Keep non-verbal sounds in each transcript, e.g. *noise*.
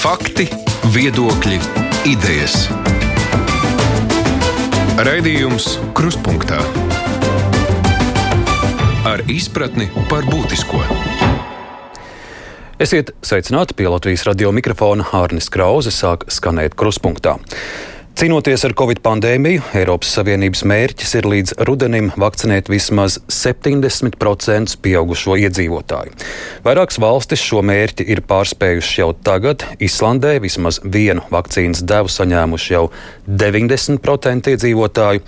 Fakti, viedokļi, idejas. Raidījums Kruspunkta ar izpratni par būtisko. Esiet sveicināti pie Latvijas radio mikrofona Hārnes Krause, sāk skanēt Kruspunkta. Cīnoties ar Covid pandēmiju, Eiropas Savienības mērķis ir līdz rudenim vakcinēt vismaz 70% pieaugušo iedzīvotāju. Vairākas valstis šo mērķi ir pārspējušas jau tagad. Islandē vismaz vienu vakcīnas devu saņēmuši jau 90% iedzīvotāju.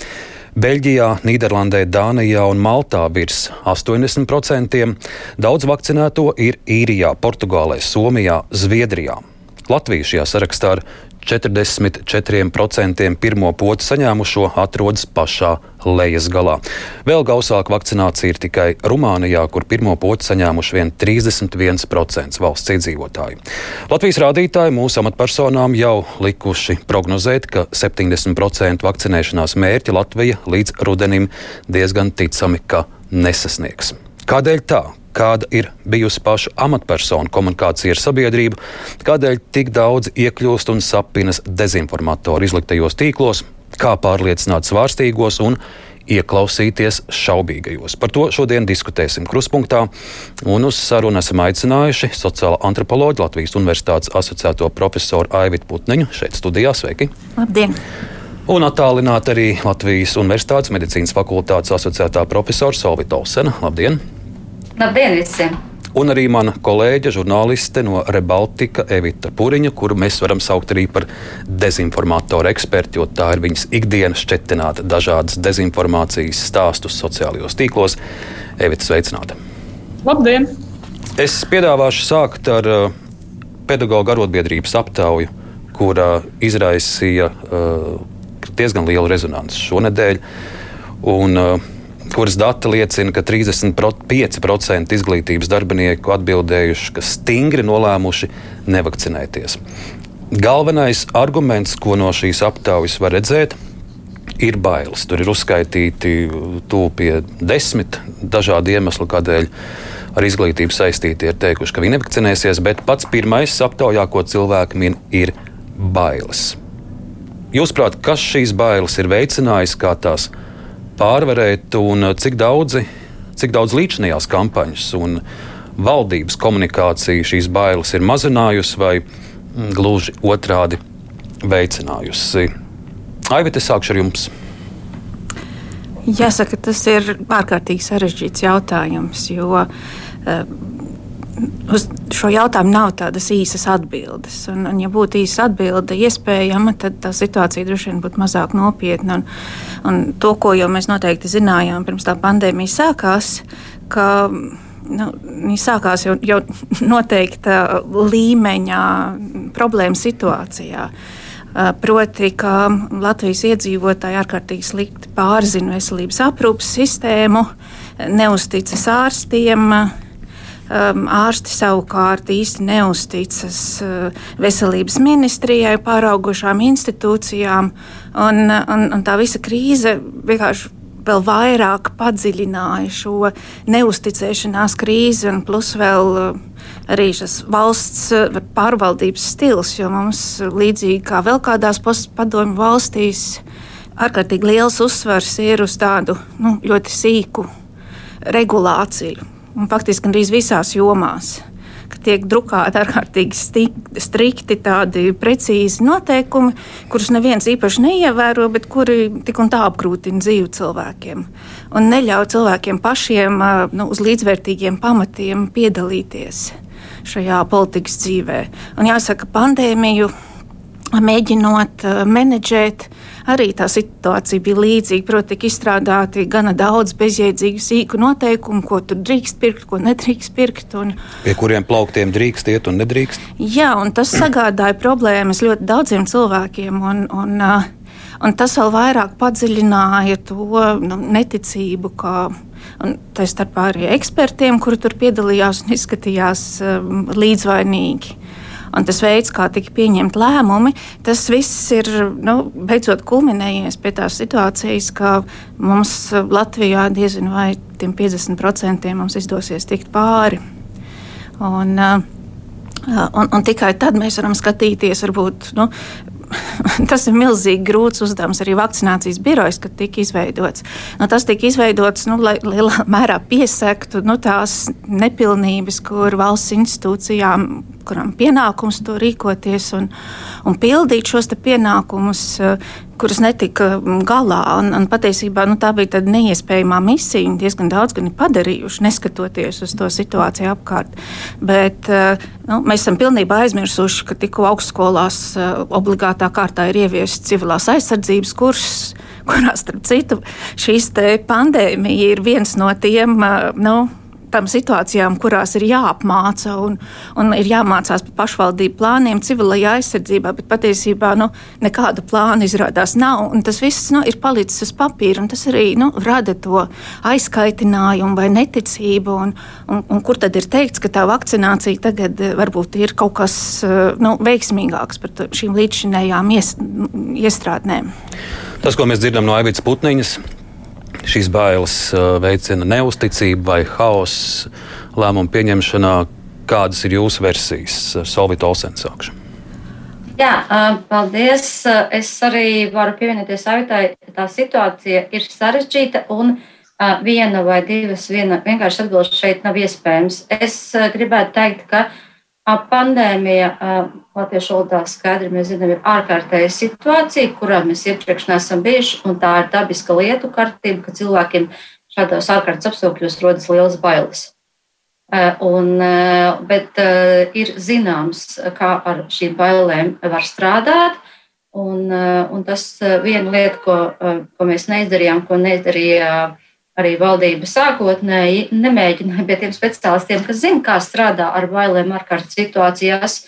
Beļģijā, Nīderlandē, Dānijā un Maltā virs 80%. Daudz vakcinēto ir Īrijā, Portugālē, Somijā, Zviedrijā. Latvija šajā sarakstā ar 44% pirmo potu saņēmušo atrodas pašā lejas galā. Vēl gausāka vakcinācija ir tikai Rumānijā, kur pirmo potu saņēmuši vien 31% valsts iedzīvotāju. Latvijas rādītāji mūsu amatpersonām jau likuši prognozēt, ka 70% vakcinēšanās mērķi Latvija līdz rudenim diezgan ticami, ka nesasniegs. Kādēļ tā? Kāda ir bijusi pašu amatpersonu komunikācija ar sabiedrību, kādēļ tik daudz iekļūst un sapinas dezinformatoru izliktajos tīklos, kā pārliecināt svārstīgos un ieklausīties šaubīgajos. Par to šodien diskutēsim kruspunktā. Un uz sarunu esam aicinājuši sociālo antropoloģu Latvijas Universitātes asociēto profesoru Aivitu Putniņu šeit studijā. Sveiki! Labdien! Un attālināt arī Latvijas Universitātes medicīnas fakultātes asociētā profesora Solvita Olsena. Labdien! Labdien visiem! Un arī mana kolēģe, žurnāliste no Rebaltika, Evita Puriņa, kuru mēs varam saukt arī par dezinformatoru ekspertu, jo tā ir viņas ikdienas šķetināt dažādas dezinformācijas stāstus sociālajos tīklos. Evita, sveicināta! Labdien! Es piedāvāšu sākt ar uh, pedagoģa arotbiedrības aptauju, kura izraisīja uh, diezgan lielu rezonanci šonadēļ. Un, uh, kuras dati liecina, ka 35% izglītības darbinieku atbildējuši, ka stingri nolēmuši nevakcinēties. Galvenais arguments, ko no šīs aptaujas var redzēt, ir bailes. Tur ir uzskaitīti tuvu pie desmit dažādu iemeslu, kādēļ ar izglītību saistīti ir teikuši, ka viņi nevakcinēsies, bet pats pirmais aptaujā, ko cilvēki min, ir bailes. Jūsuprāt, kas šīs bailes ir veicinājis, kā tās ir? Pārvarēt, un uh, cik daudzi, cik daudz līdzinājās kampaņas un valdības komunikācija šīs bailes ir mazinājusi vai mm, gluži otrādi veicinājusi. Aivit, es sākšu ar jums. Jāsaka, tas ir ārkārtīgi sarežģīts jautājums, jo uh, uz šo jautājumu nav tādas īsas atbildes. Un, un ja būtu īsa atbilde iespējama, tad tā situācija droši vien būtu mazāk nopietna. Un, un to, ko jau mēs noteikti zinājām pirms tā pandēmija sākās, ka nu, viņi sākās jau, jau noteikta līmeņa problēma situācijā. Proti, ka Latvijas iedzīvotāji ārkārtīgi slikti pārzina veselības aprūpas sistēmu, neusticas ārstiem, Um, ārsti savukārt īsti neusticas uh, veselības ministrijai, pāraugušām institūcijām. Un, un, un tā visa krīze vienkārši vēl vairāk padziļināja šo neusticēšanās krīzi, un plus vēl uh, arī šis valsts uh, pārvaldības stils, jo mums līdzīgi kā vēl kādās padomju valstīs, ārkārtīgi liels uzsvars ir uz tādu nu, ļoti sīku regulāciju un faktiski gandrīz visās jomās. Tiek drukāti ārkārtīgi strikti, tādi precīzi noteikumi, kurus neviens īpaši neievēro, bet kuri tik un tā apgrūtina dzīvi cilvēkiem. Un neļauj cilvēkiem pašiem nu, uz līdzvērtīgiem pamatiem piedalīties šajā politikas dzīvē. Un jāsaka, pandēmiju mēģinot menedžēt, uh, arī tā situācija bija līdzīga. Proti, tika izstrādāti gana daudz bezjēdzīgu, sīku noteikumu, ko tur drīkst pirkt, ko nedrīkst pirkt. Un, Pie kuriem plauktiem drīkst iet un nedrīkst? Jā, un tas sagādāja problēmas ļoti daudziem cilvēkiem. Un, un, uh, un tas vēl vairāk padziļināja to nu, neticību, ka tā starpā arī ekspertiem, kuri tur piedalījās un izskatījās um, līdzvainīgi un tas veids, kā tika pieņemti lēmumi, tas viss ir nu, beidzot kulminējies pie tās situācijas, ka mums Latvijā diezin vai tiem 50% mums izdosies tikt pāri. Un, Un, un tikai tad mēs varam skatīties, varbūt nu, *laughs* tas ir milzīgi grūts uzdevums. Arī vakcinācijas birojas, kad tika izveidots. Nu, tas tika izveidots, nu, lai lielā *laughs* mērā piesaktu nu, tās nepilnības, kur valsts institūcijām, kurām pienākums to rīkoties un, un pildīt šos pienākumus, kuras netika galā. Un, un patiesībā nu, tā bija neiespējama misija. Viņi diezgan daudz gan ir padarījuši, neskatoties uz to situāciju apkārt. Bet nu, mēs esam pilnībā aizmirsuši, ka tikko augstskolās obligātā kārtā ir ieviests civilās aizsardzības kurs, kurā, starp citu, šīs pandēmija ir viens no tiem. Nu, tam situācijām, kurās ir jāapmāca un, un ir jāmācās par pašvaldību plāniem, civilajā aizsardzībā, bet patiesībā nu, nekāda plāna izrādās nav. Tas viss nu, ir palicis uz papīra, un tas arī nu, rada to aizkaitinājumu vai neticību. Un, un, un kur tad ir teikts, ka tā vakcinācija tagad eh, varbūt ir kaut kas eh, nu, veiksmīgāks par šīm līdzšinējām iestrādnēm? Tas, ko mēs dzirdam no Aivītas Putniņas, šīs bailes uh, veicina neusticību vai haosu lēmumu pieņemšanā. Kādas ir jūsu versijas? Solvita Olsens sākšu. Jā, paldies. Es arī varu pievienoties Aitai. Tā situācija ir sarežģīta un viena vai divas viena, vienkārši atbildes šeit nav iespējams. Es gribētu teikt, ka Pandēmija latviešu valodā skaidri mēs zinām, ir ārkārtēja situācija, kurā mēs iepriekš neesam bijuši, un tā ir dabiska lietu kārtība, ka cilvēkiem šādos ārkārtas apstākļos rodas lielas bailes. Un, bet ir zināms, kā ar šīm bailēm var strādāt. Un, un tas viena lieta, ko, ko mēs neizdarījām, ko neizdarīja arī valdība sākotnēji nemēģināja pie tiem speciālistiem, kas zina, kā strādā ar bailēm ārkārtas situācijās,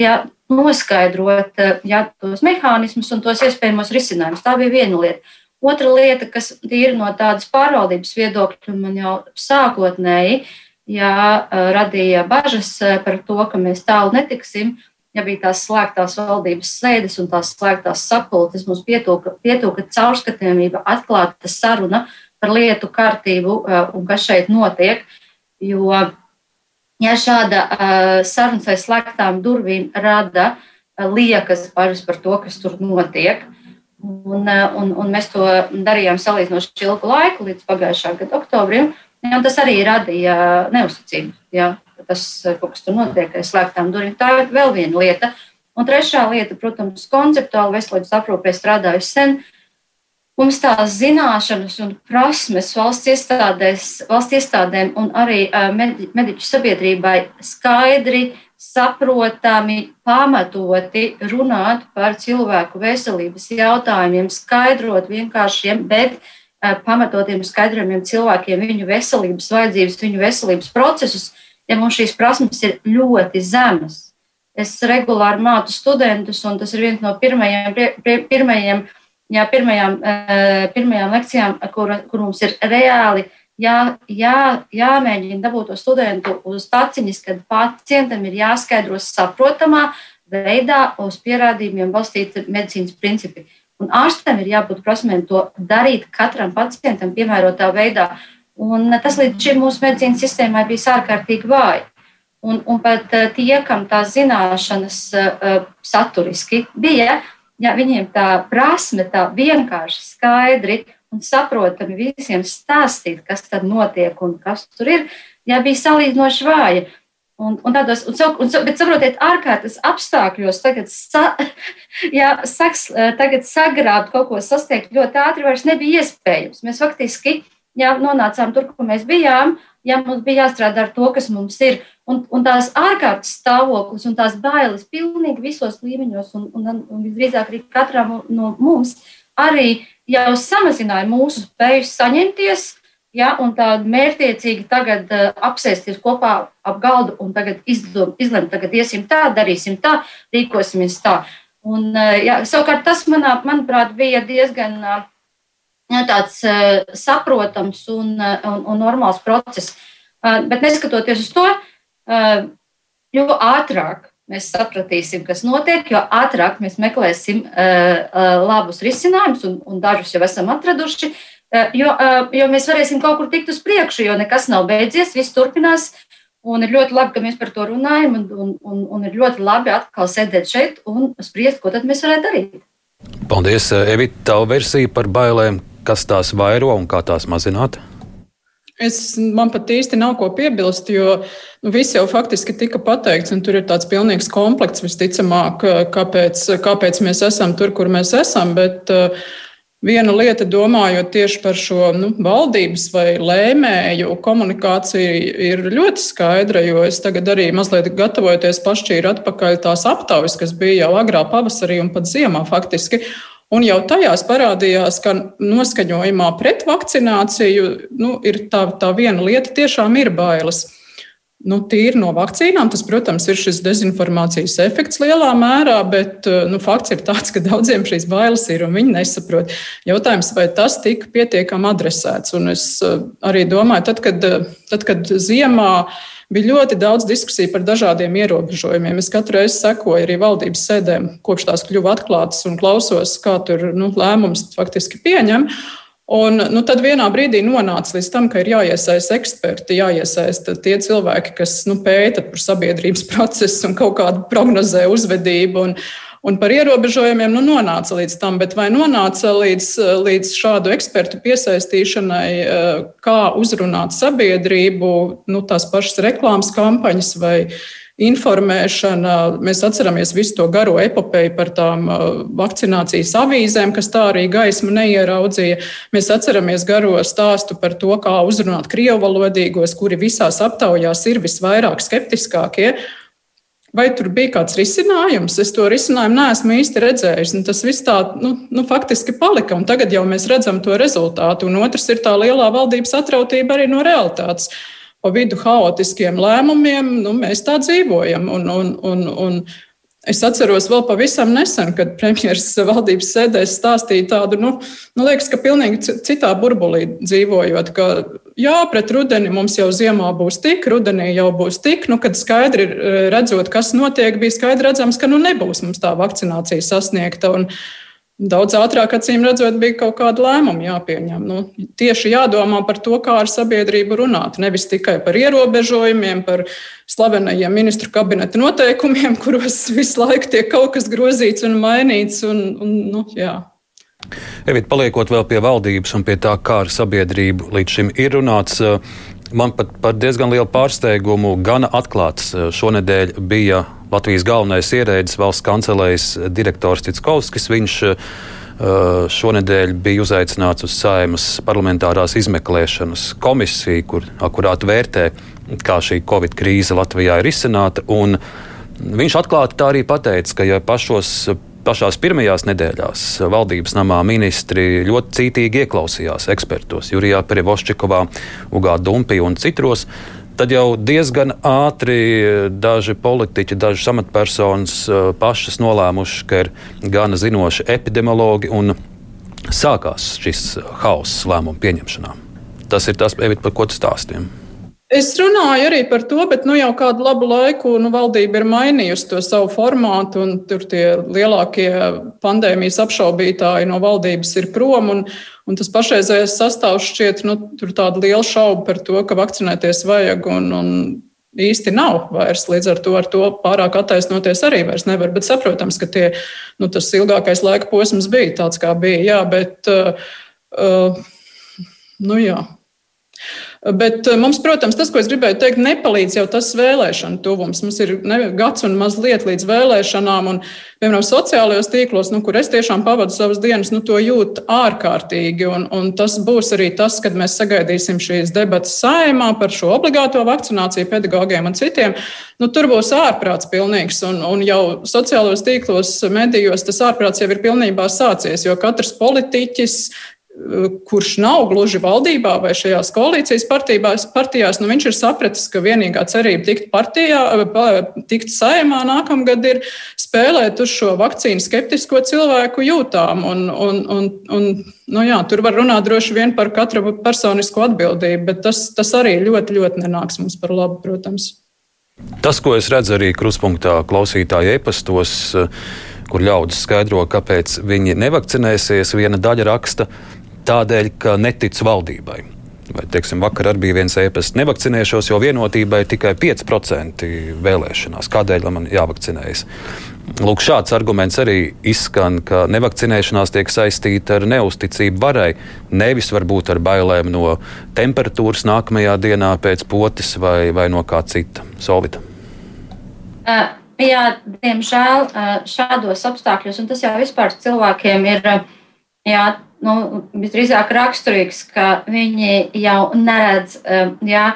jā, noskaidrot jā, tos mehānismus un tos iespējamos risinājumus. Tā bija viena lieta. Otra lieta, kas ir no tādas pārvaldības viedokļa, man jau sākotnēji jā, radīja bažas par to, ka mēs tālu netiksim. Ja bija tās slēgtās valdības sēdes un tās slēgtās sapulces, mums pietūka, pietūka caurskatāmība, atklāta saruna par lietu kārtību un kas šeit notiek. Jo, ja šāda sarunas aiz slēgtām durvīm rada liekas bažas par to, kas tur notiek, un, un, un mēs to darījām salīdzinoši ilgu laiku, līdz pagājušā gada oktobrim, ja, tas arī radīja neusticību. Ja, tas kas tur notiek aiz slēgtām durvīm. Tā ir vēl viena lieta. Un trešā lieta, protams, konceptuāli veselības aprūpē strādājusi sen. Uh, Mums tās zināšanas un prasmes valsts, iestādēs, valsts iestādēm un arī mediķu sabiedrībai skaidri, saprotami, pamatoti runāt par cilvēku veselības jautājumiem, skaidrot vienkāršiem, bet pamatotiem skaidrojumiem cilvēkiem viņu veselības vajadzības, viņu veselības procesus, ja mums šīs prasmes ir ļoti zemas. Es regulāri mācu studentus, un tas ir viens no pirmajiem, pirmajiem jā, pirmajām, eh, pirmajām lekcijām, kur, kur mums ir reāli jā, jā, jāmēģina dabūt to studentu uz taciņas, kad pacientam ir jāskaidro saprotamā veidā uz pierādījumiem balstīti medicīnas principi. Un ārstam ir jābūt prasmēm to darīt katram pacientam piemērotā veidā. Un tas līdz šim mūsu medicīnas sistēmai bija ārkārtīgi vāji. Un, un pat eh, tie, kam tās zināšanas uh, saturiski bija, ja viņiem tā prasme tā vienkārši skaidri un saprotami visiem stāstīt, kas tad notiek un kas tur ir, ja bija salīdzinoši vāja. Un, un tādos, un, un, bet saprotiet, ārkārtas apstākļos tagad, sa, *laughs* jā, saks, tagad sagrābt kaut ko sasniegt ļoti ātri vairs nebija iespējams. Mēs faktiski jā, nonācām tur, kur mēs bijām, ja mums bija jāstrādā ar to, kas mums ir. Un, un tās ārkārtas stāvoklis un tās bailes pilnīgi visos līmeņos, un, un, un visdrīzāk arī katram no mums, arī jau samazināja mūsu spēju saņemties. Ja, un tādu mērķiecīgi tagad uh, apsēsties kopā ap galdu un izdom, izlemt, tagad iesim tā, darīsim tā, rīkosimies tā. Un, uh, ja, savukārt tas, manā, manuprāt, bija diezgan uh, tāds uh, saprotams un, uh, un, un normāls process. Uh, bet neskatoties uz to, jo ātrāk mēs sapratīsim, kas notiek, jo ātrāk mēs meklēsim labus risinājumus, un, un dažus jau esam atraduši. Jo, jo mēs varēsim kaut kur tikt uz priekšu, jo nekas nav beidzies, viss turpinās. Un ir ļoti labi, ka mēs par to runājam, un, un, un, un ir ļoti labi atkal sēdēt šeit un spriest, ko tad mēs varētu darīt. Paldies, Evita, tavu versiju par bailēm, kas tās vairo un kā tās mazināt. Es, man pat īsti nav ko piebilst, jo nu, viss jau faktiski tika pateikts, un tur ir tāds pilnīgs komplekts visticamāk, kāpēc, kāpēc mēs esam tur, kur mēs esam. Bet, uh, Viena lieta, domājot tieši par šo nu, valdības vai lēmēju komunikāciju, ir ļoti skaidra, jo es tagad arī mazliet gatavojoties pašķīru atpakaļ tās aptaujas, kas bija jau agrā pavasarī un pat ziemā faktiski. Un jau tajās parādījās, ka noskaņojumā pret vakcināciju nu, ir tā, tā viena lieta, tiešām ir bailes. Nu, tīri no vakcīnām, tas, protams, ir šis dezinformācijas efekts lielā mērā, bet nu, fakts ir tāds, ka daudziem šīs bailes ir un viņi nesaprot. Jautājums, vai tas tika pietiekami adresēts. Un es eh, arī domāju, tad, kad, eh, tad, kad ziemā bija ļoti daudz diskusiju par dažādiem ierobežojumiem. Es katru reizi sekoju arī valdības sēdēm, kopš tās kļuva atklātas un klausos, kā tur nu, lēmums faktiski pieņem. Un, nu, tad vienā brīdī nonāca līdz tam, ka ir jāiesaista eksperti, jāiesaista tie cilvēki, kas nu, pēta par sabiedrības *laughs* procesu un kaut kādu prognozē uzvedību. Un, un par ierobežojumiem nu, nonāca līdz tam, bet vai nonāca līdz, līdz šādu ekspertu piesaistīšanai, eh, kā uzrunāt sabiedrību, nu, tās pašas reklāmas kampaņas vai informēšana. Mēs atceramies visu to garo epopeju par tām uh, vakcinācijas avīzēm, kas tā arī gaismu neieraudzīja. Mēs atceramies garo stāstu par to, kā uzrunāt krievu valodīgos, kuri visās aptaujās ir visvairāk skeptiskākie. Vai tur bija kāds risinājums? Es to risinājumu neesmu īsti redzējis. Un tas viss tā nu, nu, faktiski palika, un tagad jau mēs redzam to rezultātu. Un otrs ir tā lielā valdības atrautība arī no realitātes pa vidu haotiskiem lēmumiem, nu, mēs tā dzīvojam. Un, un, un, un es atceros vēl pavisam nesen, kad premjerministrs valdības sēdēs stāstīja tādu, nu, nu liekas, ka pilnīgi citā burbulī dzīvojot, ka jā, pret rudeni mums jau ziemā būs tik, rudenī jau būs tik, nu, kad skaidri redzot, kas notiek, bija skaidri redzams, ka nu nebūs mums tā vakcinācija sasniegta. Un, Daudz ātrāk, acīm redzot, bija kaut kāda lēmuma jāpieņem. Nu, tieši jādomā par to, kā ar sabiedrību runāt. Nevis tikai par ierobežojumiem, par slavenajiem ministru kabineta noteikumiem, *laughs* kuros visu laiku tiek kaut kas grozīts un mainīts. Un, un, nu, jā. Evit, paliekot vēl pie valdības un pie tā, kā ar sabiedrību līdz šim ir runāts, man pat par diezgan lielu pārsteigumu gana atklāts šonadēļ bija Latvijas galvenais ierēdnis, valsts kancelējas direktors Citskovskis. Viņš uh, šonadēļ bija uzaicināts uz Saimas parlamentārās izmeklēšanas komisiju, kur akurāt vērtē, kā šī Covid krīze Latvijā ir izsināta. Viņš atklāti tā arī pateica, ka ja pašos pašās pirmajās nedēļās valdības namā ministri ļoti cītīgi ieklausījās ekspertos, Jurijā Perevoščikovā, Ugā Dumpī un citos tad jau diezgan ātri daži politiķi, daži amatpersonas eh, pašas nolēmuši, ka ir gana zinoši epidemiologi un sākās šis hauss lēmumu pieņemšanā. Tas ir tas, par ko tu stāstīji. Es runāju arī par to, bet nu, jau kādu labu laiku nu, valdība ir mainījusi to savu formātu, un tur tie lielākie pandēmijas apšaubītāji no valdības ir prom. Un, un tas pašreizējais sastāvs šķiet, nu, tur tāda liela šauba par to, ka vakcinēties vajag. Un, un, īsti nav vairs. Līdz ar to, ar to pārāk attaisnoties arī vairs nevar. Bet saprotams, ka tie, nu, tas ilgākais laika posms bija tāds, kā bija. Jā, bet, uh, uh, nu, jā. Bet eh, mums, protams, tas, ko es gribēju teikt, nepalīdz jau tas vēlēšana tuvums. Mums ir ne, gads un mazliet līdz vēlēšanām, un, piemēram, sociālajos tīklos, nu, kur es tiešām pavadu savas dienas, nu, to jūtu ārkārtīgi. Un, un tas būs arī tas, kad mēs sagaidīsim šīs debatas saimā par šo obligāto vakcināciju pedagogiem un citiem. Nu, tur būs ārprāts pilnīgs, un, un jau sociālajos tīklos, medijos tas ārprāts jau ir pilnībā sācies, jo katrs politiķis kurš nav gluži valdībā vai šajās koalīcijas partijās, partijās nu viņš ir sapratis, ka vienīgā cerība tikt partijā, tikt saimā nākamgad ir spēlēt uz šo vakcīnu skeptisko cilvēku jūtām. Un, un, un, un, nu jā, tur var runāt droši vien par katru personisko atbildību, bet tas, tas arī ļoti, ļoti nenāks mums par labu, protams. Tas, ko es redzu arī kruspunktā klausītāju e-pastos, kur ļaudis skaidro, kāpēc viņi nevakcinēsies, viena daļa raksta, tādēļ, ka netic valdībai. Vai, teiksim, vakar arī bija viens ēpasts, nevakcinēšos, jo vienotībai tikai 5% vēlēšanās. Kādēļ man jāvakcinējas? Lūk, šāds arguments arī izskan, ka nevakcinēšanās tiek saistīta ar neusticību varai, nevis varbūt ar bailēm no temperatūras nākamajā dienā pēc potes vai, vai no kā cita. Solvita. Uh, jā, diemžēl uh, šādos apstākļos, un tas jau vispār cilvēkiem ir uh, jā, nu, visdrīzāk raksturīgs, ka viņi jau neredz, jā,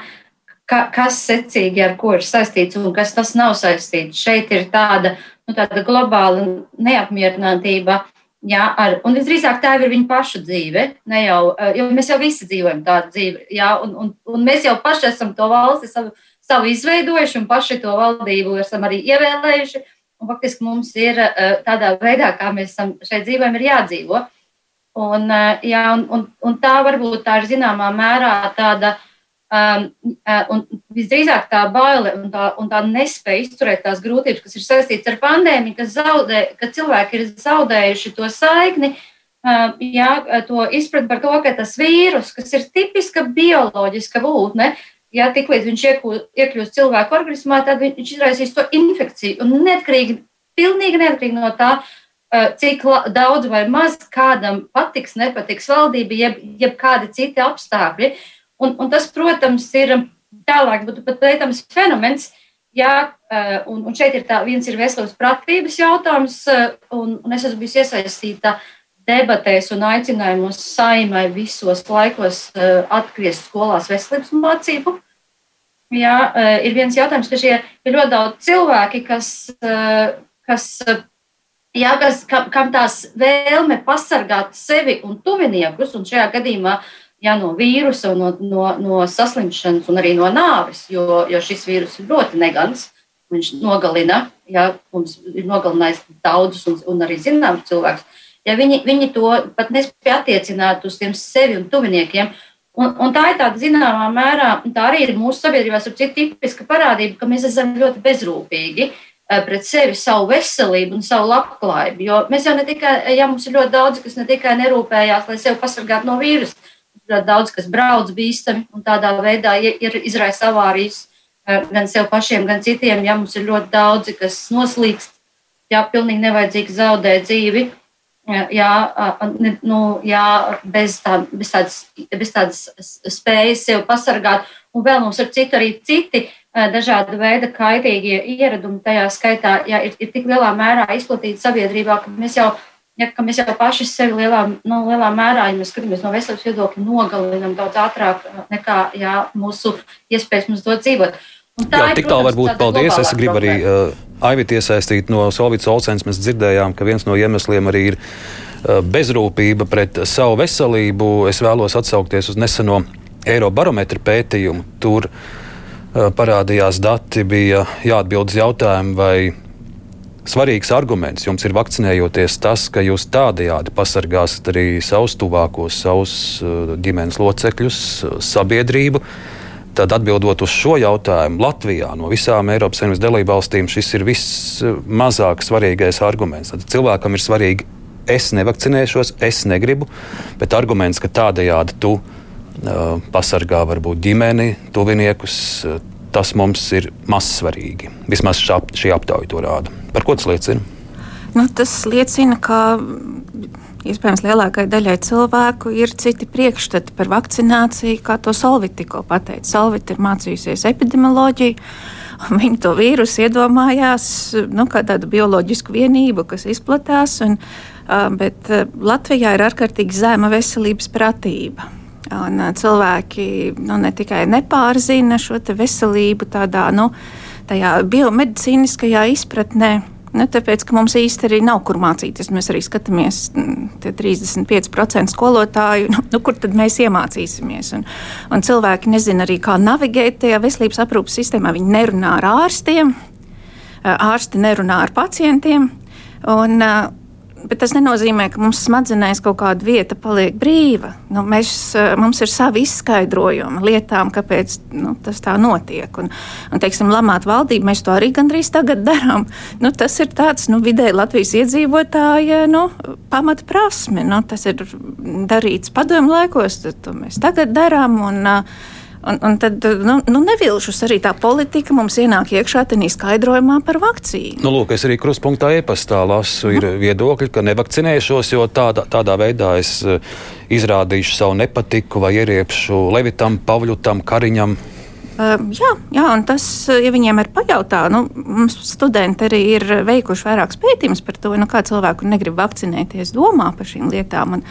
ka, kas secīgi ar ko ir saistīts un kas tas nav saistīts. Šeit ir tāda nu, tāda globāla neapmierinātība. Jā, ar, un visdrīzāk tā ir viņa paša dzīve. Jau, eh, jo mēs jau visi dzīvojam tādu dzīvi, jā, un, un, un mēs jau paši esam to valsti savu, savu izveidojuši, un paši to valdību esam arī ievēlējuši. Un faktiski mums ir eh, tādā veidā, kā mēs esam šeit dzīvojam, ir jādzīvo. Un, eh, jā, un, un, un tā varbūt tā ir zināmā mērā tāda Um, un visdrīzāk tā baile un tā, un tā nespēja izturēt tās grūtības, kas ir saistītas ar pandēmiju, kas zaudē, ka cilvēki ir zaudējuši to saikni, uh, jā, to izpratni par to, ka tas vīrus, kas ir tipiska bioloģiska būtne, ja tiklīdz viņš iekļūst cilvēku organismā, tad viņš izraisīs to infekciju. Un neatkarīgi, pilnīgi neatkarīgi no tā, cik daudz vai maz kādam patiks, nepatiks valdība, jeb, jeb kādi citi apstākļi. Un, un tas, protams, ir tālāk būtu pat pētams fenomens. Jā, eh, un, un šeit ir tā, viens ir veselības pratības jautājums, eh, un, un es esmu bijusi iesaistīta debatēs un aicinājumos saimai visos laikos eh, atgriezt skolās veselības mācību. Jā, ir viens jautājums, ka šie ir ļoti daudz cilvēki, kas, kas, jā, kas kam, kam tās vēlme pasargāt sevi un tuviniekus, un šajā gadījumā ja, no vīrusa, no, no, no saslimšanas un arī no nāves, jo, jo šis vīrus ir ļoti negants. Viņš nogalina, ja mums ir nogalinājis daudzus un, un arī zināmus cilvēkus. Ja viņi, viņi to pat nespēja attiecināt uz tiem sevi un tuviniekiem, un, un tā ir tāda zināmā mērā, tā arī ir mūsu sabiedrībās ir tipiska parādība, ka mēs esam ļoti bezrūpīgi pret sevi, savu veselību un savu labklājību. Jo mēs jau ne tikai, ja mums ir ļoti daudz, kas ne tikai nerūpējās, lai sevi pasargātu no vīrusa, ļoti daudz kas brauc bīstami un tādā veidā ir izraisa avārijas eh, gan sev pašiem, gan citiem. Ja mums ir ļoti daudzi, kas noslīkst, ja pilnīgi nevajadzīgi zaudē dzīvi. Jā, nu, jā bez, tā, bez, tādas, bez tādas spējas sev pasargāt, un vēl mums ir citi arī citi eh, dažāda veida kaitīgie ieradumi. Tajā skaitā jā, ir, ir tik lielā mērā izplatīti sabiedrībā, ka mēs jau ja, ka mēs jau paši sevi lielā, nu, lielā mērā, ja mēs skatāmies no veselības viedokļa, nogalinām daudz ātrāk nekā jā, mūsu iespējas mums dot dzīvot. Jā, tik tālu varbūt paldies. Es gribu arī uh, Aivit iesaistīt no Solvītas Olsens. Mēs dzirdējām, ka viens no iemesliem arī ir uh, bezrūpība pret savu veselību. Es vēlos atsaukties uz neseno Eirobarometra pētījumu. Tur uh, parādījās dati, bija jāatbild uz jautājumu, vai svarīgs arguments jums ir vakcinējoties tas, ka jūs tādējādi pasargāsiet arī savus tuvākos, savus uh, ģimenes locekļus, sabiedrību. Tad atbildot uz šo jautājumu, Latvijā no visām Eiropas Savienības dalībvalstīm šis ir vismazāk svarīgais arguments. Tad cilvēkam ir svarīgi, es nevakcinēšos, es negribu, bet arguments, ka tādējādi tu uh, pasargā varbūt ģimeni, tuviniekus, uh, tas mums ir mazsvarīgi. Vismaz šā, šī aptauja to rāda. Par ko tas liecina? Nu, tas liecina, ka iespējams lielākajai daļai cilvēku ir citi priekšstati par vakcināciju, kā to Solvita tikko pateica. Solvita ir mācījusies epidemioloģiju. Viņi to vīrusu iedomājās nu, kā tādu bioloģisku vienību, kas izplatās, un, bet Latvijā ir ārkārtīgi zema veselības pratība. Un cilvēki nu, ne tikai nepārzina šo veselību tādā, nu, biomedicīniskajā izpratnē. Ne, tāpēc, ka mums arī nav kur mācīties. Mēs arī skatāmies, mm, tie 35% skolotāju, nu, nu, kur tad mēs iemācīsimies. Un, un cilvēki nezina arī, kā navigēt tajā veselības aprūpas sistēmā. Viņi nerunā ar ārstiem, ārsti nerunā ar pacientiem. Un, bet tas nenozīmē, ka mums smadzenēs kaut kāda vieta paliek brīva. Nu, mēs, mums ir savi izskaidrojumi lietām, kāpēc nu, tas tā notiek. Un, un teiksim, lamāt valdību mēs to arī gandrīz tagad *laughs* darām. Nu, tas ir tāds nu, vidēji Latvijas iedzīvotāja nu, pamata prasme. Nu, tas ir darīts padomu laikos, to mēs tagad darām. Un, uh, Un, un tad nu, nu nevilšus arī tā politika mums ienāk iekšā tādā skaidrojumā par vakcīnu. Nu, lūk, es arī kruspunktā e-pastā lasu, ir mm. viedokļi, ka nevakcinēšos, jo tādā, tādā veidā es eh, izrādīšu savu nepatiku vai ieriepšu Levitam, Pavļutam, Kariņam. Uh, jā, jā, un tas, ja viņiem ir pajautā, nu, mums studenti arī ir veikuši vairākus pētījumus par to, nu, kā cilvēku negrib vakcinēties, domā par šīm lietām. Un,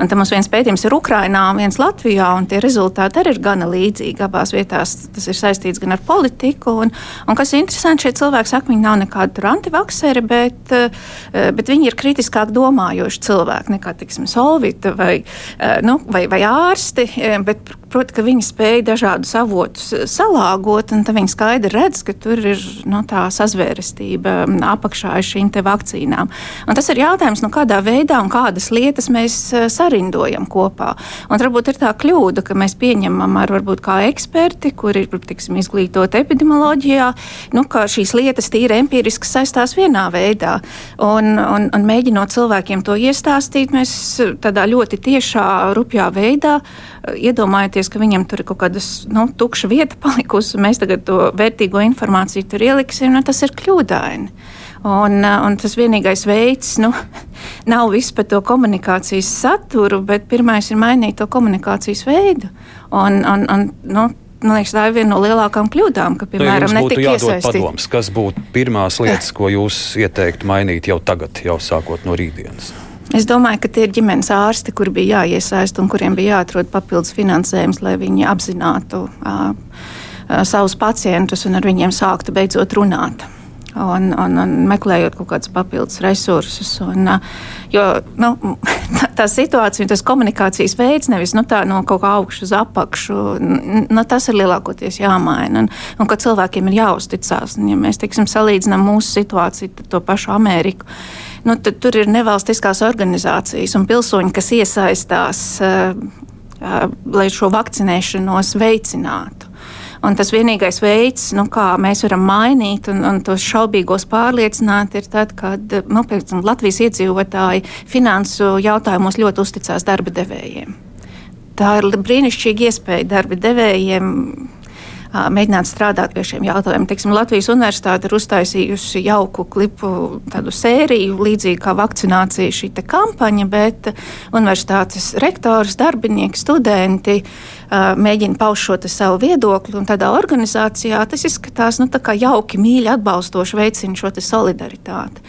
un tam mums viens pētījums ir Ukrainā, viens Latvijā, un tie rezultāti arī ir gana līdzīgi. Abās vietās tas ir saistīts gan ar politiku, un, un kas ir interesanti, šie cilvēki saka, viņi nav nekādi antivakseri, bet, bet viņi ir kritiskāk domājoši cilvēki nekā, tiksim, solvita vai, nu, vai, vai ārsti, bet Proti, ka viņi spēja dažādus avotus salāgot, un viņi skaidri redz, ka tur ir no, nu, tā sazvērestība apakšā šīm vakcīnām. Un tas ir jautājums, nu, kādā veidā un kādas lietas mēs eh, sarindojam kopā. Un varbūt ir tā kļūda, ka mēs pieņemam ar varbūt kā eksperti, kuri ir tiksim, izglītoti epidemioloģijā, nu, ka šīs lietas tīri empiriski saistās vienā veidā. Un, un, un mēģinot cilvēkiem to iestāstīt, mēs tādā ļoti tiešā, rupjā veidā iedomājieties, ka viņam tur ir kaut kāda nu, tukša vieta palikusi, un mēs tagad to vērtīgo informāciju tur ieliksim, nu, tas ir kļūdaini. Un, un tas vienīgais veids nu, *laughs* nav viss par to komunikācijas saturu, bet pirmais ir mainīt to komunikācijas veidu. Un, un, un, nu, Man liekas, tā ir viena no lielākajām kļūdām, ka, piemēram, nu, netika iesaistīts. Kas būtu pirmās lietas, ko jūs ieteiktu mainīt jau tagad, jau sākot no rītdienas? Es domāju, ka tie ir ģimenes ārsti, kuri bija jāiesaist un kuriem bija jāatrod papildus finansējums, lai viņi apzinātu uh, savus pacientus un ar viņiem sāktu beidzot runāt. Un, un, un meklējot kaut kādus papildus resursus. Un, uh, jo nu, *laughs* tā, tā situācija, tas komunikācijas veids, nevis nu, tā, no kaut kā augšas uz apakšu, nu, tas ir lielākoties jāmaina. Un, un ka cilvēkiem ir jāuzticas. Ja mēs teiksim, salīdzinām mūsu situāciju ar to pašu Ameriku nu, tad tur ir nevalstiskās organizācijas un pilsoņi, kas iesaistās, uh, uh, lai šo vakcinēšanos veicinātu. Un tas vienīgais veids, nu, kā mēs varam mainīt un, un tos šaubīgos pārliecināt, ir tad, kad nu, piemēram, Latvijas iedzīvotāji finansu jautājumos ļoti uzticās darba devējiem. Tā ir brīnišķīga iespēja darba devējiem mēģināt strādāt pie šiem jautājumiem. Teiksim, Latvijas Universitāte ir uztaisījusi jauku klipu sēriju, līdzīgi kā vakcinācija šī kampaņa, bet universitātes rektors, darbinieki, studenti mēģina paust šo savu viedokli. Tādā organizācijā tas izskatās nu, jauki, mīļi, atbalstoši veicina šo solidaritāti.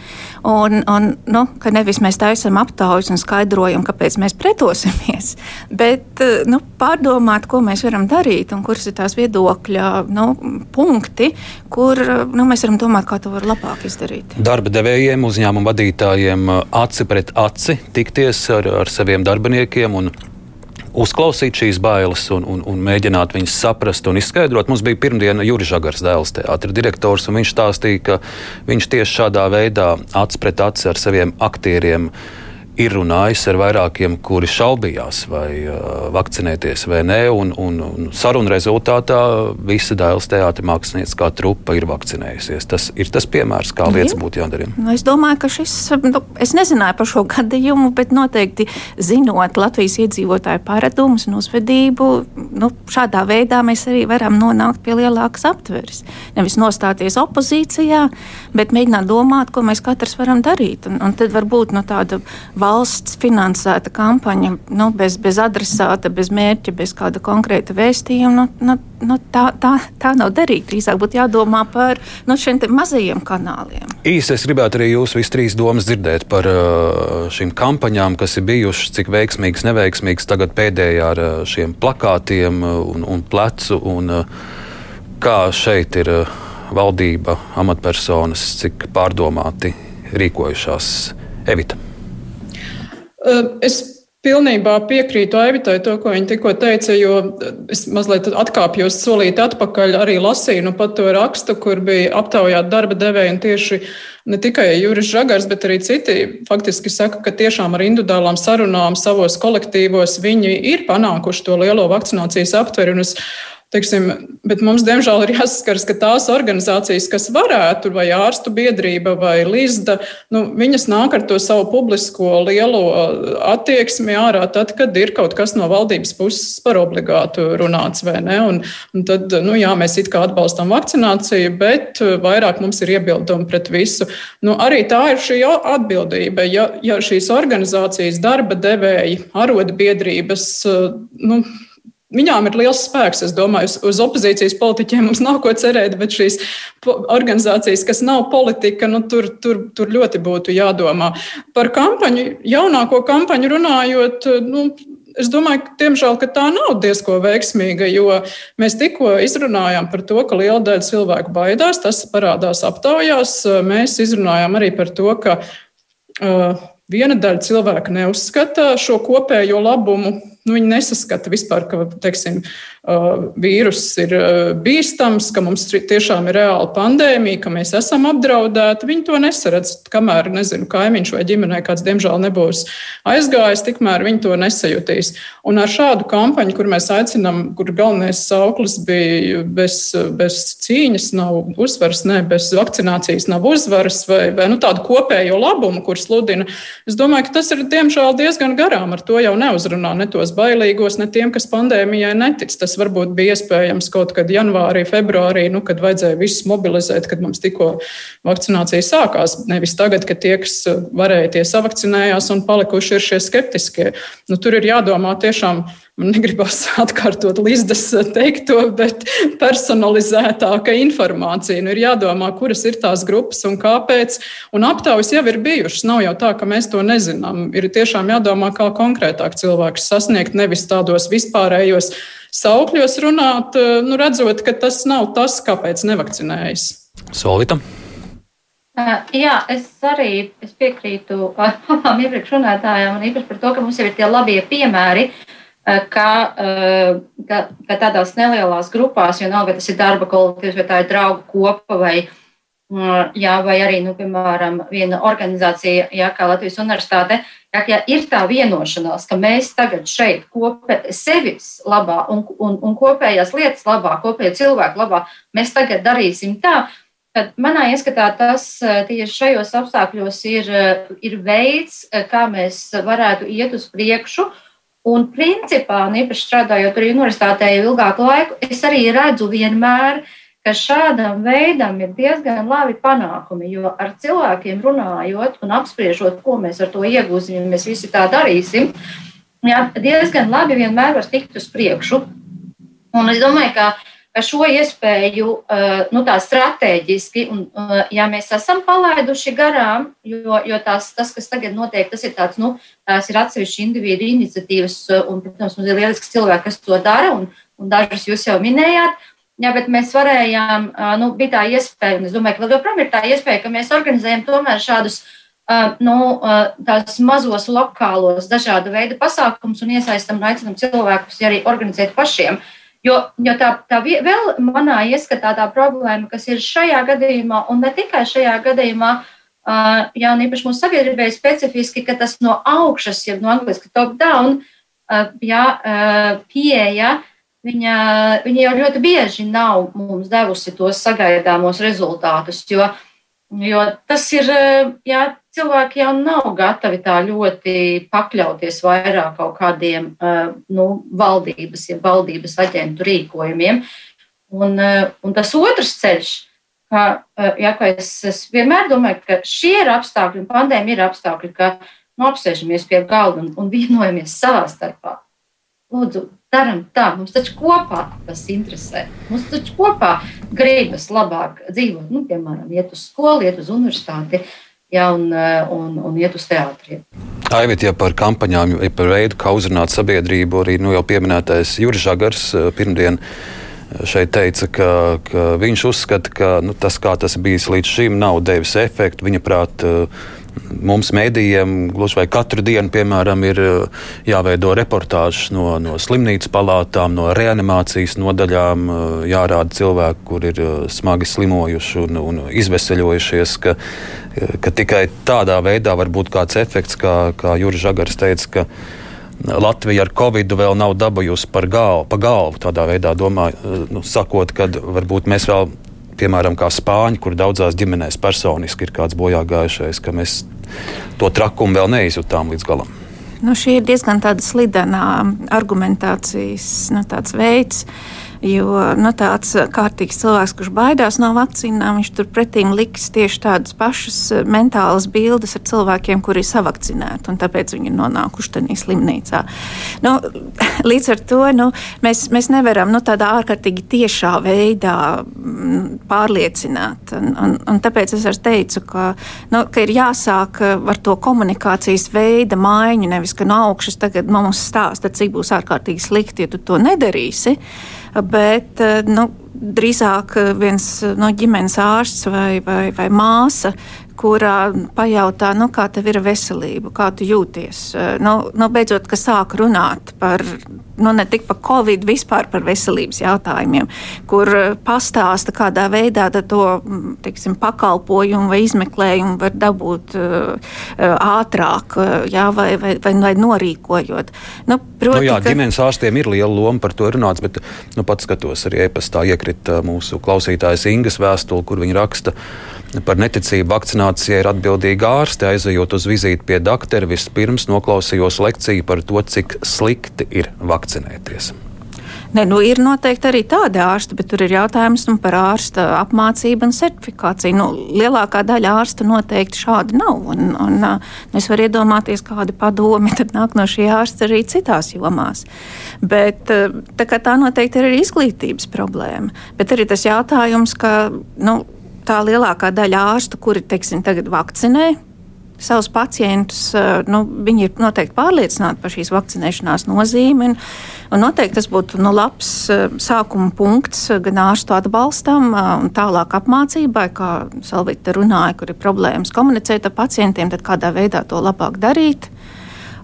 Un, un, nu, ka nevis mēs taisām aptaujas un skaidrojam, kāpēc mēs pretosimies, *laughs* bet nu, pārdomāt, ko mēs varam darīt un kuras ir tās viedokļa nu, punkti, kur nu, mēs varam domāt, kā to var labāk izdarīt. Darba devējiem, uzņēmumu vadītājiem aci pret aci tikties ar, ar saviem darbiniekiem un uzklausīt šīs bailes un, un, un mēģināt viņas saprast un izskaidrot. Mums bija pirmdiena Juris Žagars, dēls teātris direktors, un viņš stāstīja, ka viņš tieši šādā veidā acs pret aci ar saviem aktieriem ir runājis ar vairākiem, kuri šaubījās, vai uh, vakcinēties vai nē. Un, un, un sarunu rezultātā visa dēls teātris mākslinieckā trupa ir vakcinējusies. Tas ir tas piemērs, kā lietas Jā. būtu jādara. Nu, es domāju, ka šis, nu, es nezināju par šo gadījumu, bet noteikti zinot Latvijas iedzīvotāju paradumus un uzvedību, nu, šādā veidā mēs arī varam nonākt pie lielākas aptveres. Nevis nostāties opozīcijā, bet mēģināt domāt, ko mēs katrs varam darīt. Un, un tad varbūt no tāda valsts valsts finansēta kampaņa, nu, bez, bez adresāta, bez mērķa, bez kāda konkrēta vēstījuma, nu, nu, nu, tā, tā, tā nav derīga. Drīzāk būtu jādomā par nu, šiem mazajiem kanāliem. Īsi es gribētu arī jūs visus trīs domas dzirdēt par šīm kampaņām, kas ir bijušas, cik veiksmīgas, neveiksmīgas tagad pēdējā ar šiem plakātiem un, un plecu. Un, kā šeit ir valdība, amatpersonas, cik pārdomāti rīkojušās Evita? Es Pilnībā piekrītu Aivitai to, ko viņa tikko teica, jo es mazliet atkāpjos solīt atpakaļ. Arī lasīju nu, pat to rakstu, kur bija aptaujāti darba devēji un tieši ne tikai Juris Žagars, bet arī citi faktiski saka, ka tiešām ar individuālām sarunām savos kolektīvos viņi ir panākuši to lielo vakcinācijas aptveri. Teiksim, bet mums, diemžēl, ir jāsaskars, ka tās organizācijas, kas varētu, vai ārstu biedrība, vai Līsda, nu, viņas nāk ar to savu publisko lielo attieksmi ārā, tad, kad ir kaut kas no valdības puses par obligātu runāts, vai ne? Un, un tad, nu, jā, mēs it kā atbalstam vakcināciju, bet vairāk mums ir iebildumi pret visu. Nu, arī tā ir šī atbildība. Ja, ja šīs organizācijas darba devēji, arotbiedrības, nu, Viņām ir liels spēks. Es domāju, uz, uz opozīcijas politiķiem mums nav ko cerēt, bet šīs organizācijas, kas nav politika, nu, tur, tur, tur ļoti būtu jādomā. Par kampaņu, jaunāko kampaņu runājot, nu, Es domāju, ka, diemžēl, ka tā nav diezgan veiksmīga, jo mēs tikko izrunājām par to, ka liela daļa cilvēku baidās. Tas parādās aptaujās. Mēs izrunājām arī par to, ka uh, viena daļa cilvēku neuzskata šo kopējo labumu Nu, viņi nesaskata vispār, ka teiksim, vīruss ir bīstams, ka mums tiešām ir reāla pandēmija, ka mēs esam apdraudēti. Viņi to nesaredz. Kamēr nezinu, kaimiņš vai ģimenē kāds diemžēl nebūs aizgājis, tikmēr viņi to nesajutīs. Un ar šādu kampaņu, kur mēs aicinām, kur galvenais sauklis bija bez, bez cīņas, nav uzvaras, ne bez vakcinācijas, nav uzvaras, vai, vai nu, tādu kopējo labumu, kur sludina, es domāju, ka tas ir diemžēl diezgan garām. Ar to jau neuzrunā ne tos bailīgos, ne tiem, kas pandēmijai netic. Tas varbūt bija iespējams kaut kad janvārī, februārī, nu, kad vajadzēja visus mobilizēt, kad mums tikko vakcinācija sākās. Nevis tagad, kad tie, kas varēja, tie savakcinējās un palikuši ir šie skeptiskie. Nu, tur ir jādomā tiešām man negribas *laughs* atkārtot Līsdas teikto, bet personalizētāka informācija. Nu, ir jādomā, kuras ir tās grupas un kāpēc. Un aptaujas jau ir bijušas. Nav jau tā, ka mēs to nezinām. Ir tiešām jādomā, kā konkrētāk cilvēkus sasniegt, nevis tādos vispārējos saukļos runāt, nu, redzot, ka tas nav tas, kāpēc nevakcinējas. Solvita. Uh, jā, es arī es piekrītu *laughs* abām iepriekš runātājām, un īpaši par to, ka mums jau ir tie labie piemēri, uh, Eh, ka, eh, ka, ka tādās nelielās grupās, jo nav, vai tas ir darba kolektīvs, vai tā ir draugu kopa, vai, mm, jā, vai arī, nu, piemēram, viena organizācija, jā, kā Latvijas universitāte, jā, ja ir tā vienošanās, ka mēs tagad šeit kopē, sevis labā un, un, un kopējās lietas labā, kopējo cilvēku labā, mēs tagad darīsim tā, Tad manā ieskatā tas eh, tieši šajos apstākļos ir, ir veids, kā mēs varētu iet uz priekšu, uh, Un, principā, un īpaši strādājot arī universitātē jau ilgāku laiku, es arī redzu vienmēr, ka šādam veidam ir diezgan labi panākumi. Jo ar cilvēkiem runājot un apspriežot, ko mēs ar to iegūsim, ja mēs visi tā darīsim, jā, diezgan labi vienmēr var tikt uz priekšu. Un es domāju, ka ka šo iespēju eh, nu, tā strateģiski, un eh, ja mēs esam palaiduši garām, jo, jo tās, tas, kas tagad notiek, tas ir tāds, nu, tās ir atsevišķi individu iniciatīvas, un, protams, mums ir lieliski cilvēki, kas to dara, un, un dažus jūs jau minējāt. Jā, bet mēs varējām, eh, nu, bija tā iespēja, un es domāju, ka vēl joprojām ir tā iespēja, ka mēs organizējam tomēr šādus nu, tās mazos lokālos dažādu veidu pasākumus un iesaistam un aicinam cilvēkus arī organizēt pašiem. Uh, Jo, jo tā, tā vēl manā ieskatā tā problēma, kas ir šajā gadījumā, un ne tikai šajā gadījumā, uh, jā, un īpaši mūsu sabiedrībai specifiski, ka tas no augšas, ja no angliski top-down, uh, jā, uh, pieeja, viņa, viņa jau ļoti bieži nav mums devusi tos sagaidāmos rezultātus, jo, jo tas ir, jā, cilvēki jau nav gatavi tā ļoti pakļauties vairāk kaut kādiem eh, nu, valdības, ja valdības aģentu rīkojumiem. Un, eh, un tas otrs ceļš, ka, eh, ja, ka es, es vienmēr domāju, ka šie ir apstākļi, un pandēmija ir apstākļi, ka nu, apsēžamies pie galda un, un vienojamies savā starpā. Lūdzu, darām tā, mums taču kopā tas interesē. Mums taču kopā gribas labāk dzīvot, nu, piemēram, iet uz skolu, iet uz universitāti. Uh, ja, un, eh, un, un iet uz teātriem. Aivit, ja par kampaņām, ja par veidu, kā uzrunāt sabiedrību, arī nu, jau pieminētais Juris Žagars eh, pirmdien eh, šeit teica, ka, ka viņš uzskata, ka nu, tas, kā tas bijis līdz šim, nav devis efektu. Viņa prāt, mums mēdījiem gluži vai katru dienu, piemēram, ir jāveido reportāžas no, no slimnīcas palātām, no reanimācijas nodaļām, jārāda cilvēki, kur ir smagi slimojuši un, un izveseļojušies, ka, ka tikai tādā veidā var būt kāds efekts, kā, kā Juris Žagars teica, Latvija ar Covid vēl nav dabūjusi par galvu, pa galvu. Tādā veidā domāju, nu, sakot, ka varbūt mēs vēl piemēram, kā spāņi, kur daudzās ģimenēs personiski ir kāds bojā gājušais, ka mēs to trakumu vēl neizjutām līdz galam. Nu, šī ir diezgan slidena argumentācijas nu, veids. Jo nu, tāds kārtīgs cilvēks, kurš baidās no vakcīnām, viņš turpretī liks tieši tādas pašas eh, mentālas bildes ar cilvēkiem, kuri ir savakcinēti, un tāpēc viņi ir nonākuši tādā slimnīcā. Nu, *laughs* līdz ar to nu, mēs, mēs nevaram nu, tādā ārkārtīgi tiešā veidā mm, pārliecināt. Un, un, un tāpēc es arī teicu, ka, nu, ka ir jāsāk eh, ar to komunikācijas veida maiņu, nevis ka no augšas tagad mums stāsta, cik būs ārkārtīgi slikti, ja tu to nedarīsi bet eh, nu, drīzāk viens no ģimenes ārsts vai, vai, vai māsa, kurā pajautā, nu, kā tev ir veselība, kā tu jūties. Eh, nu, nu, beidzot, ka sāk runāt par nu, ne tik par covid, vispār par veselības jautājumiem, kur eh, pastāsta, kādā veidā to mm, teiksim, pakalpojumu vai izmeklējumu var dabūt uh, ātrāk, jā, vai, vai, vai, vai norīkojot. Nu, proti, nu, jā, ka... ģimenes ārstiem ir liela loma par to runāts, bet nu, pats skatos arī e-pastā iekrita mūsu klausītājas Ingas vēstuli, kur viņa raksta. Par neticību vakcinācijai ir atbildīga ārste. Aizejot uz vizīti pie doktora, vispirms noklausījos lekciju par to, cik slikti ir vakcinēties. Ne, nu, ir noteikti arī tādi ārsti, bet tur ir jautājums nu, par ārsta apmācību un certifikāciju. Nu, lielākā daļa ārsta noteikti šādi nav. Un, un, nu, es varu iedomāties, kādi padomi nāk no šī ārsta arī citās jomās. Bet, tā, tā noteikti ir arī izglītības problēma. Bet arī tas jautājums, ka. Nu, tā lielākā daļa ārstu, kuri teiksim, tagad vakcinē savus pacientus, eh, nu, viņi ir noteikti pārliecināti par šīs vakcinēšanās nozīmi. Un, un noteikti tas būtu nu, labs eh, sākuma punkts gan ārstu atbalstam, eh, un tālāk apmācībai, kā Salvita runāja, kur ir problēmas komunicēt ar pacientiem, tad kādā veidā to labāk darīt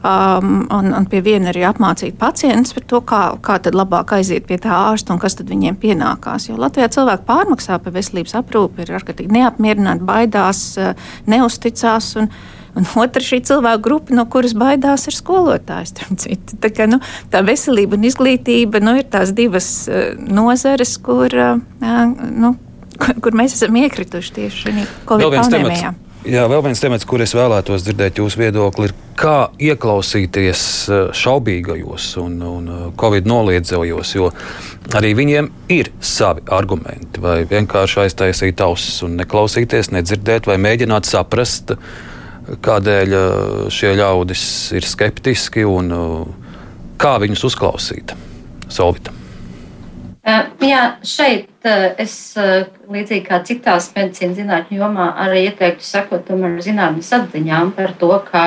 um, un, un pie viena arī apmācīt pacientus par to, kā, kā tad labāk aiziet pie tā ārsta un kas tad viņiem pienākās. Jo Latvijā cilvēki pārmaksā par veselības aprūpi, ir ārkārtīgi neapmierināti, baidās, uh, neusticās. Un, Un otra šī cilvēku grupa, no kuras baidās, ir skolotājs. Tā, kā, nu, tā veselība un izglītība nu, ir tās divas uh, nozares, kur, uh, nu, kur, *laughs* kur mēs esam iekrituši tieši šajā pandēmijā. Jā, vēl viens temats, kur es vēlētos dzirdēt jūsu viedokli, ir kā ieklausīties eh, šaubīgajos un, un eh, covid noliedzējos, jo arī viņiem ir savi argumenti. Vai vienkārši aiztaisīt ausis un neklausīties, nedzirdēt, vai mēģināt saprast, kādēļ eh, šie ļaudis ir skeptiski un kā viņus uzklausīt. Solvita. Jā, šeit es līdzīgi kā citās medicīnas zinātņu jomā arī ieteiktu sekot tomēr zinātnes atziņām par to, kā,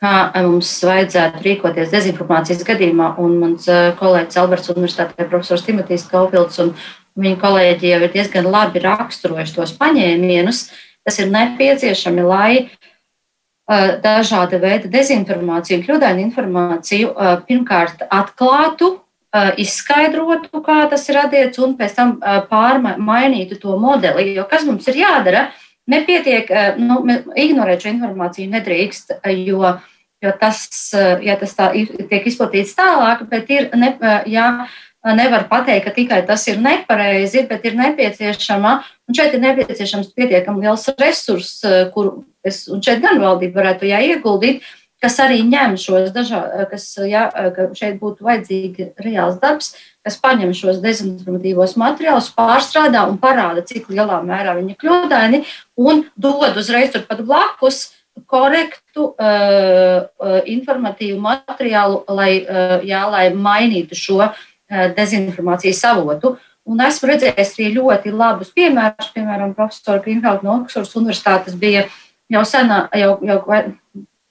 kā mums vajadzētu rīkoties dezinformācijas gadījumā. Un mans kolēģis Alberts Universitātē profesors Timotīs Kaupilds un viņa kolēģi jau ir diezgan labi raksturojuši tos paņēmienus, kas ir nepieciešami, lai dažāda veida dezinformāciju kļūdainu informāciju pirmkārt atklātu izskaidrotu, kā tas ir radies, un pēc tam pārmainītu to modeli. Jo kas mums ir jādara? Nepietiek, nu, ignorēt šo informāciju nedrīkst, jo, jo tas, ja tas tā tiek izplatīts tālāk, bet ir, ne, jā, nevar pateikt, ka tikai tas ir nepareizi, bet ir nepieciešama, un šeit ir nepieciešams pietiekami liels resurs, kur es, un šeit gan valdība varētu jāieguldīt, kas arī ņem šos dažādus, kas ja, šeit būtu vajadzīgi reāls darbs, kas paņem šos dezinformatīvos materiālus, pārstrādā un parāda, cik lielā mērā viņi ir kļūdaini, un dod uzreiz turpat blakus korektu uh, informatīvu materiālu, lai, uh, jā, lai mainītu šo uh, dezinformācijas avotu. Un esmu redzējis arī ļoti labus piemērus, piemēram, profesora Grīnhauta no Oksfordas Universitātes bija jau senā, jau, jau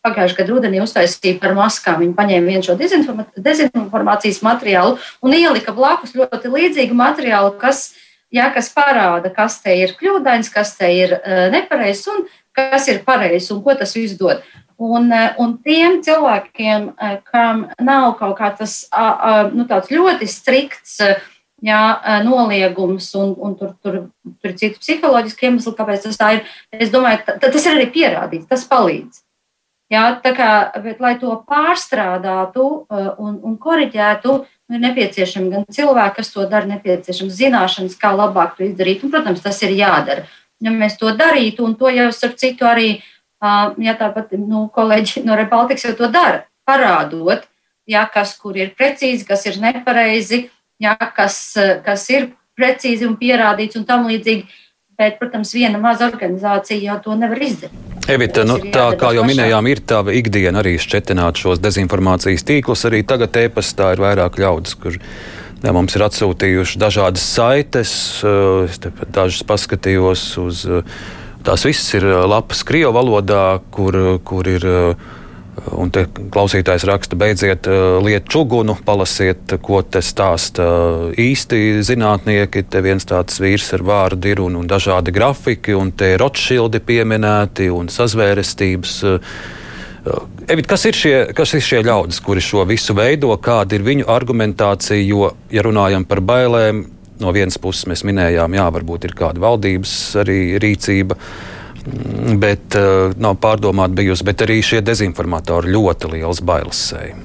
pagājušajā gadā rudenī uztaisīja par maskām. Viņi paņēma vienu šo dezinformācijas materiālu un ielika blakus ļoti līdzīgu materiālu, kas ja, kas parāda, kas te ir kļūdains, kas te ir nepareizs un kas ir pareizs un ko tas viss dod. Un, un tiem cilvēkiem, kam nav kaut kā tas nu, ļoti strikts jā, noliegums, un, un tur, tur, tur ir citi psiholoģiski iemesli, kāpēc tas tā ir, es domāju, tas ir arī pierādīts, tas palīdz. Jā, kā, bet, lai to pārstrādātu uh, un, un korģētu, ir nepieciešami gan cilvēki, kas to dara, nepieciešams zināšanas, kā labāk to izdarīt. Un, protams, tas ir jādara. Ja mēs to darītu, un to jau starp citu arī, ja tāpat nu, kolēģi no Rebaltikas jau to dara, parādot, ja, kas kur ir precīzi, kas ir nepareizi, ja, kas, kas ir precīzi un pierādīts un tam līdzīgi. Bet, protams, viena maza organizācija jau to nevar izdarīt. Evita, nu, tā kā jau minējām, ir tā ikdiena arī šķetināt šos dezinformācijas tīklus. Arī tagad e-pastā ir vairāk ļaudis, kur jā, mums ir atsūtījuši dažādas saites. Es dažas paskatījos uz tās visas ir lapas Krievu valodā, kur, kur ir Un te klausītājs raksta, beidziet uh, lietu čugunu, palasiet, ko te stāsta īsti zinātnieki. Te viens tāds vīrs ar vārdu ir un, un dažādi grafiki, un te Rotšildi pieminēti un sazvērestības. Evit, kas, ir šie, kas ir šie ļaudis, kuri šo visu veido, kāda ir viņu argumentācija? Jo, ja runājam par bailēm, no vienas puses mēs minējām, jā, varbūt ir kāda valdības arī rīcība. Uh, bet uh, nav pārdomāta bijusi, bet arī šie dezinformatori ļoti liels bailes sēja.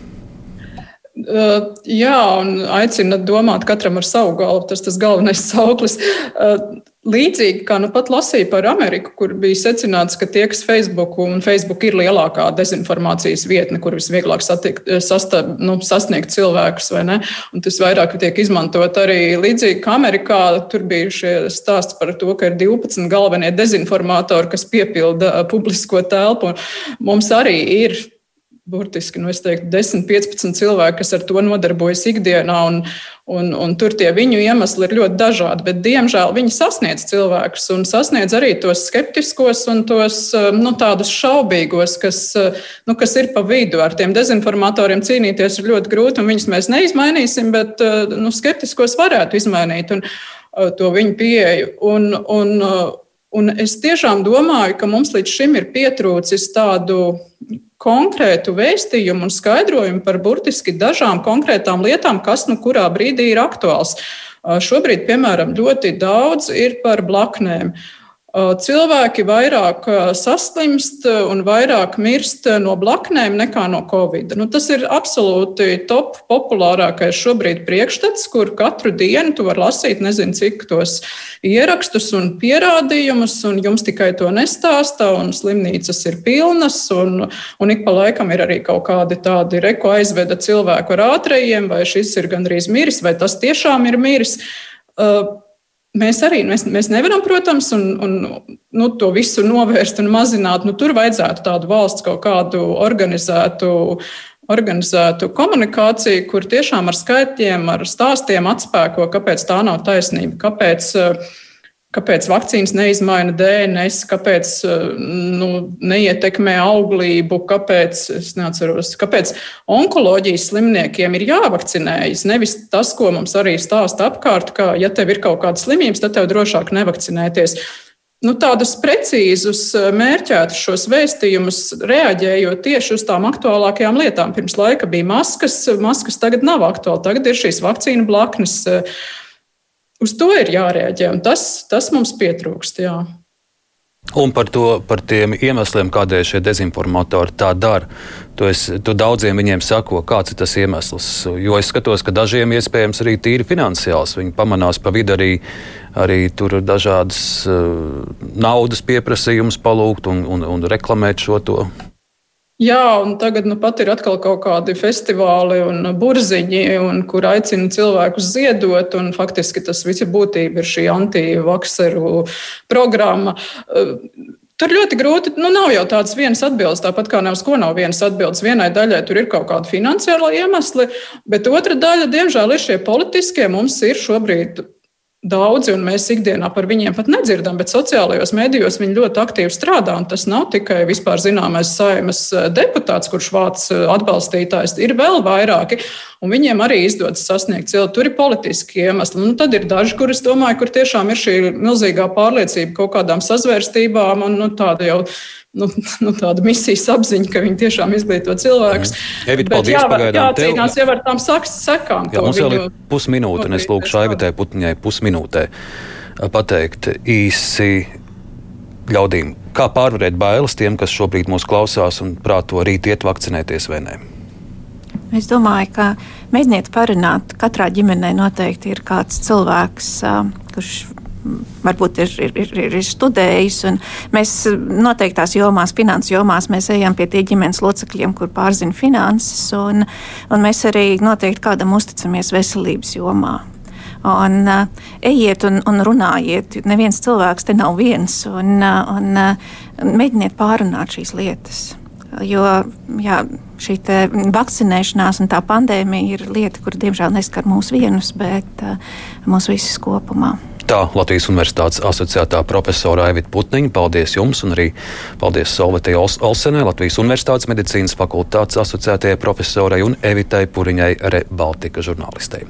Uh, jā, un aicina domāt katram ar savu galvu. Tas tas galvenais sauklis. Uh, līdzīgi kā nu pat lasīju par Ameriku, kur bija secināts, ka tie, kas Facebook un Facebook ir lielākā dezinformācijas vietne, kur visvieglāk satikt, sasta, nu, sasniegt cilvēkus, vai ne? Un tas vairāk tiek izmantot arī līdzīgi kā Amerikā. Tur bija šie stāsts par to, ka ir 12 galvenie dezinformatori, kas piepilda publisko telpu. Mums arī ir burtiski nu, teiktu, 10, 15 cilvēki, kas ar to nodarbojas ikdienā. Un, un, un tur tie viņu iemesli ir ļoti dažādi. Bet, diemžēl, viņi sasniedz cilvēkus un sasniedz arī tos skeptiskos un tos nu, tādus šaubīgos, kas, nu, kas ir pa vidu. Ar tiem dezinformatoriem cīnīties ir ļoti grūti, un viņus mēs neizmainīsim, bet nu, skeptiskos varētu izmainīt un, to viņu pieeju. Un, un, un es tiešām domāju, ka mums līdz šim ir pietrūcis tādu konkrētu vēstījumu un skaidrojumu par burtiski dažām konkrētām lietām, kas nu kurā brīdī ir aktuāls. Šobrīd, piemēram, ļoti daudz ir par blaknēm. Uh, Cilvēki vairāk saslimst un vairāk mirst no blaknēm nekā no covid. Nu, tas ir absolūti top populārākais šobrīd priekšstats, kur katru dienu tu vari lasīt nezinu cik tos ierakstus un pierādījumus, un jums tikai to nestāsta, un slimnīcas ir pilnas, un, un ik pa laikam ir arī kaut kādi tādi reko aizveda cilvēku ar ātrējiem, vai šis ir gandrīz miris, vai tas tiešām ir miris. Uh, Mēs arī mēs, mēs nevaram, protams, un, un, nu, to visu novērst un mazināt. Nu, tur vajadzētu tādu valsts kaut kādu organizētu, organizētu komunikāciju, kur tiešām ar skaitļiem, ar stāstiem atspēko, kāpēc tā nav taisnība, kāpēc uh, Kāpēc vakcīnas neizmaina DNS, kāpēc eh, nu, neietekmē auglību, kāpēc, neatceros, kāpēc onkoloģijas slimniekiem ir jāvakcinējas. Nevis tas, ko mums arī stāsta apkārt, ka, ja tev ir kaut kāda slimības, tad tev drošāk nevakcinēties. Nu, tādus precīzus, eh, mērķētus šos vēstījumus, reaģējot tieši uz tām aktuālākajām lietām. Pirms laika bija maskas, maskas tagad nav aktuāli, tagad ir šīs vakcīnu blaknes. Uh, uz to ir jārēģē, un tas, tas mums pietrūkst. Jā. Un par, to, par tiem iemesliem, kādēļ šie dezinformatori tā dara. Tu, es, tu daudziem viņiem sako, kāds ir tas iemesls. Jo es skatos, ka dažiem iespējams arī tīri finansiāls. Viņi pamanās pa vidu arī, arī tur dažādas uh, naudas pieprasījumus palūgt un, un, un reklamēt šo to. Jā, un tagad nu, pat ir atkal kaut kādi festivāli un burziņi, un, kur aicina cilvēkus ziedot. Faktiski tas viss būtība ir šī antivakseru programma. Tur ļoti grūti, nu nav jau tādas vienas atbildes, tāpat kā nav ko nav vienas atbildes. Vienai daļai tur ir kaut kādi finansiāli iemesli, bet otra daļa, diemžēl, ir šie politiskie. Mums ir šobrīd daudzi, un mēs ikdienā par viņiem pat nedzirdam, bet sociālajos medijos viņi ļoti aktīvi strādā. Tas nav tikai vispār zināmais saimas eh, deputāts, kurš vāc eh, atbalstītājs, ir vēl vairāki. Un viņiem arī izdodas sasniegt cilvēku. Tur ir politiski iemesli. Nu, tad ir daži, kurus domāju, kur tiešām ir šī milzīgā pārliecība kaut kādām sazvērstībām un nu, tāda jau nu, *laughs* nu, tāda misijas apziņa, ka viņi tiešām izglīto cilvēkus. Mm. Evita, paldies, jā, pagaidām. Jācīnās jau ar tām sekām. Jā, mums vēl ir pusminūte, un es lūkšu Aivitai Putņai pusminūtē pateikt īsi ļaudīm, kā pārvarēt bailes tiem, kas šobrīd mūs klausās un prāto rīt iet vakcinēties vai nē. Es domāju, ka mēģiniet parunāt. Katrā ģimenē noteikti ir kāds cilvēks, kurš varbūt ir, ir, ir, ir studējis. Mēs noteiktās jomās, finanses jomās, mēs ejam pie tie ģimenes locekļiem, kur pārzina finanses, un, un mēs arī noteikti kādam uzticamies veselības jomā. Un, uh, ejiet un, un runājiet. Neviens cilvēks te nav viens. Un, uh, un, uh, mēģiniet pārunāt šīs lietas. Jo jā, šī vakcinēšanās un tā pandēmija ir lieta, kur diemžēl neskar mūs vienus, bet uh, mūs visus kopumā. Tā Latvijas Universitātes asociētā profesora Aivita Putniņa. Paldies jums un arī paldies Solvetei Olsenai, Latvijas Universitātes medicīnas fakultātes asociētajai profesorai un Evitai Puriņai Rebaltika žurnālistei.